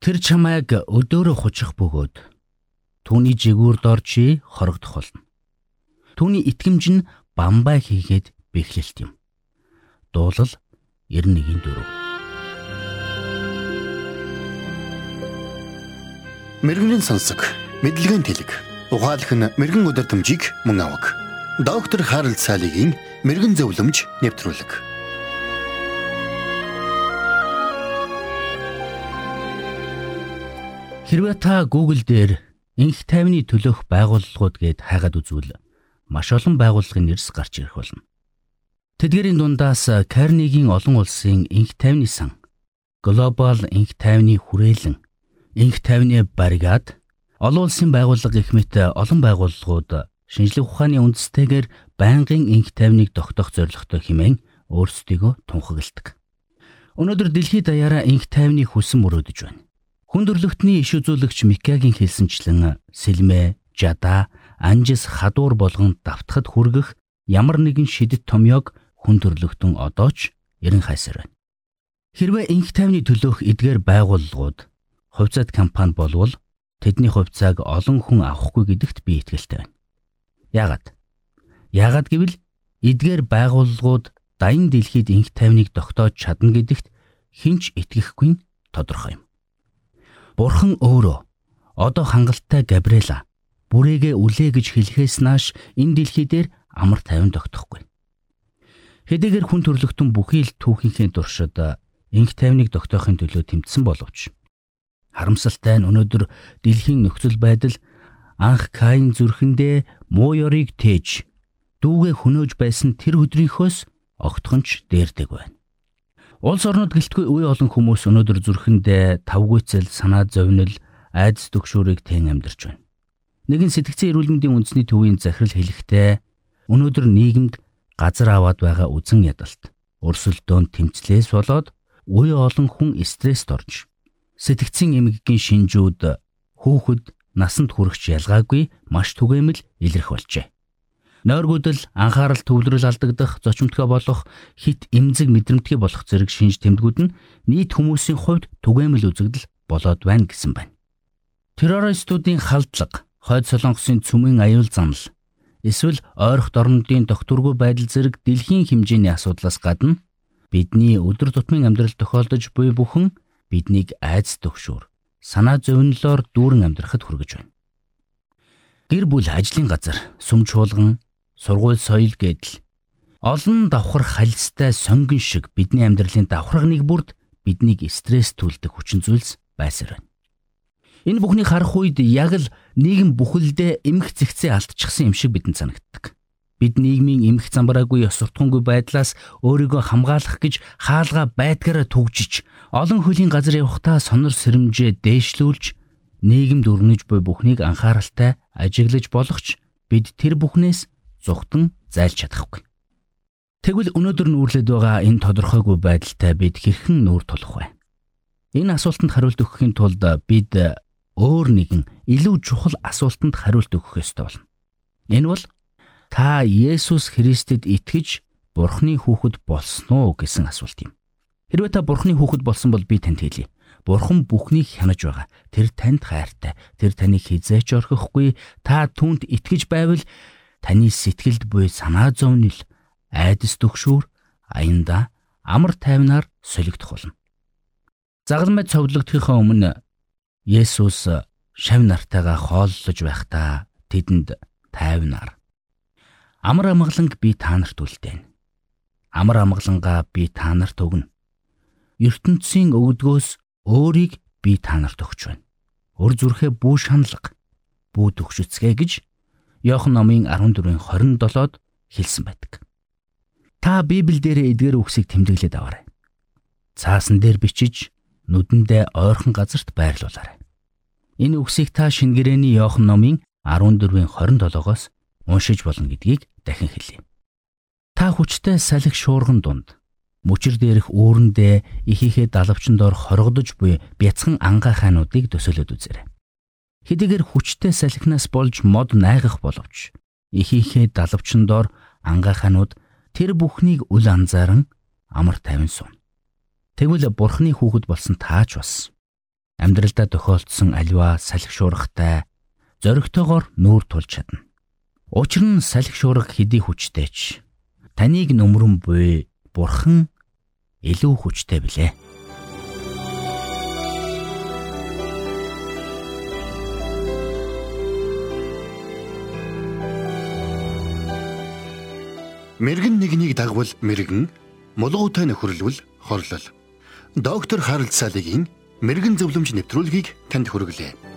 Тэр чамайг өдөөрө хучих бөгөөд түүний жигүүр дор чи хорогдох болно. Түүний итгэмж нь бамбай хийгээд бэхлэлт юм. Дуулал 91-4 Мэргэний сонсог, мэдлэгийн тэлэг. Ухаалх нь мэрэгэн өдөр төмжийг мөн авах. Доктор Харалт цаалогийн мэрэгэн зөвлөмж нэвтрүүлэг. Хэрвээ та Google дээр инх тайвны төлөөх байгууллагууд гэд хайгаад үзвэл маш олон байгууллагын нэрс гарч ирэх болно. Тэдгээрийн дундаас Carnegie олон улсын инх тайвны сан, Global инх тайвны хүрээлэн, инх тайвны бригад, олон улсын байгууллага гэх мэт олон байгууллагууд шинжлэх ухааны үндэстэйгээр байнгын инх тайвныг тогтоох зорилготой хэмээн өөрсдийгөө тунхагладаг. Өнөөдөр дэлхийд даяараа инх тайвны хүсэн мөрөөдөж байна. Хүндрэлтний иш үзүүлэгч Микагийн хэлсэнчлэн сэлмэ, жада, анжис хадуур болгон давтахад хүргэх ямар нэгэн шидэт томьёог хүндрэлтэн одоо ч эрен хайсаар байна. Хэрвээ инх тайвны төлөөх эдгээр байгууллагууд хувьцаат компани болвол тэдний хувьцааг олон хүн авахгүй гэдэгт би итгэлтэй байна. Яагаад? Яагаад гэвэл эдгээр байгууллагууд дайны дэлхийд инх тайвныг тогтоож чадна гэдэгт хинч итгэхгүй тодорхой юм. Бурхан өөрөө одоо хангалттай Габриэла бүрээгээ үлээ гэж хэлэхээс нааш энэ дэлхий дээр амар тайван тогтохгүй. Хэдийгээр хүн төрлөختөн бүхий л түүхийнхээ туршид инх тайвныг тогтоохын төлөө тэмцсэн боловч харамсалтай нь өнөөдөр дэлхийн нөхцөл байдал анх Каин зүрхэндээ муу ёрыг тээж дүүгээ хөнөөж байсан тэр өдрийнхөөс огтхонч дээрдэг байна. Улс орнууд гэлтгүй үе олон хүмүүс өнөөдөр зүрхэндээ тавгүйцэл, санаа зовнил, айдас төгшөөрийг тэн амьдарч байна. Нэгэн сэтгцэн эрүүл мэндийн үндэсний төвийн захирал хэлэхдээ өнөөдөр нийгэмд газар аваад байгаа үзэн ядалт, өрсөлдөөн тэмцлээс болоод үе олон хүн стресст орж сэтгцэн эмгэгийн шинжүүд хүүхэд насанд хүрэгч ялгаагүй маш түгээмэл илэрх болжээ. Нойргуудл анхаарал төвлөрөл алдагдах, зочимтгой болох, хит эмзэг мэдрэмтгий болох зэрэг шинж тэмдгүүд нь нийт хүмүүсийн хувьд түгээмэл үзэгдэл болоод байна гэсэн байна. Террористуудын халдлага, хойд солонгосын цөмийн аюул занал, эсвэл ойрхот орнуудын докторгүй байдал зэрэг дэлхийн хэмжээний асуудлаас гадна бидний өдөр тутмын амьдрал тохиолдож буй бүхэн биднийг айц төгшөөр санаа зовнилоор дүүрэн амьдрахад хүргэж байна. Гэр бүл ажлын газар сүм чуулган сургууль соёл гэдэл олон давхар халистай сонгон шиг бидний амьдралын давхарганыг бүрд биднийг стресс түлдэх хүчин зүйлс байсаар байна. Энэ бүхнийг харах үед яг л нийгэм бүхэлдээ эмх зэгцээ алдчихсан юм шиг бидэнд санагддаг. Бид нийгмийн эмх замбраагүй ёс суртахуунгүй байдлаас өөрийгөө хамгаалах гэж хаалгаа байдгаараа түгжиж, олон хөлийн газар явахдаа сонор сэрэмжээ дээшлүүлж, нийгэмд өрнөж буй бүхнийг анхааралтай ажиглаж болохч бид тэр бүхнээс зүхтэн зайлж чадахгүй. Тэгвэл өнөөдөр нүүрлээд байгаа энэ тодорхойгүй байдалтай бид хэрхэн нүүр тулах вэ? Энэ асуултанд хариулт өгөхийн тулд бид өөр нэгэн илүү чухал асуултанд хариулт өгөх ёстой болно. Энэ бол та Есүс Христэд итгэж Бурхны хүүхэд болсон уу гэсэн асуулт юм. Хэрвээ та Бурхны хүүхэд болсон бол би танд хэлье. Бурхан бүхнийг хянаж байгаа. Тэр танд хайртай. Тэр таныг хизээч орхихгүй. Та түүнд итгэж байвал таны сэтгэлд буй санаа зовнил, айдас төгшүүр аянда амар тайвнаар солигдох болно. Загалмай цовдлогдохын өмнө Есүс шав нартайгаа хооллож байхдаа тэдэнд тайвнаар амар амгаланг би та нарт үлдээн. Амар амгалангаа би та нарт өгнө. ертөнцийн өвдгөөс өөрийг би та нарт өгч байна. Өр зүрхээ бүү шаналга, бүү төгшөцгээ гэж Иохан номын 14-ийн 27-д хэлсэн байдаг. Та Библиэлд эдгээр үгсийг тэмдэглээд аваарай. Цаасан дээр бичиж нүдэндээ ойрхон газарт байрлуулаарай. Энэ үгсийг та Шингэрэний Иохан номын 14-ийн 27-оос уншиж болно гэдгийг дахин хэлье. Та хүчтэй салхи шуурган дунд мөчр дээрх үүрэндээ ихийнхээ далавчин доор хоргодож буй бяцхан ангаа хаануудыг төсөөлөд үзээрэй. Хэдийгээр хүчтэй салхинаас болж мод найгах боловч ихийнхээ далавчин доор ангаханууд тэр бүхнийг үл анзааран амар тайван сууна. Тэгвэл бурхны хүүхэд болсон таач бас Амьдралдаа тохиолдсон аливаа салхи шуургатай зоригтойгоор нүүр тулж чадна. Учир нь салхи шуурга хэдий хүчтэйч таныг нөмрөн буй бурхан илүү хүчтэй билээ. Мэргэн нэгнийг дагвал мэргэн, мулгуутай нөхөрлөвл хорлол. Доктор Харалт Салигийн мэрэгэн зөвлөмж нэвтрүүлгийг танд хүргэлээ.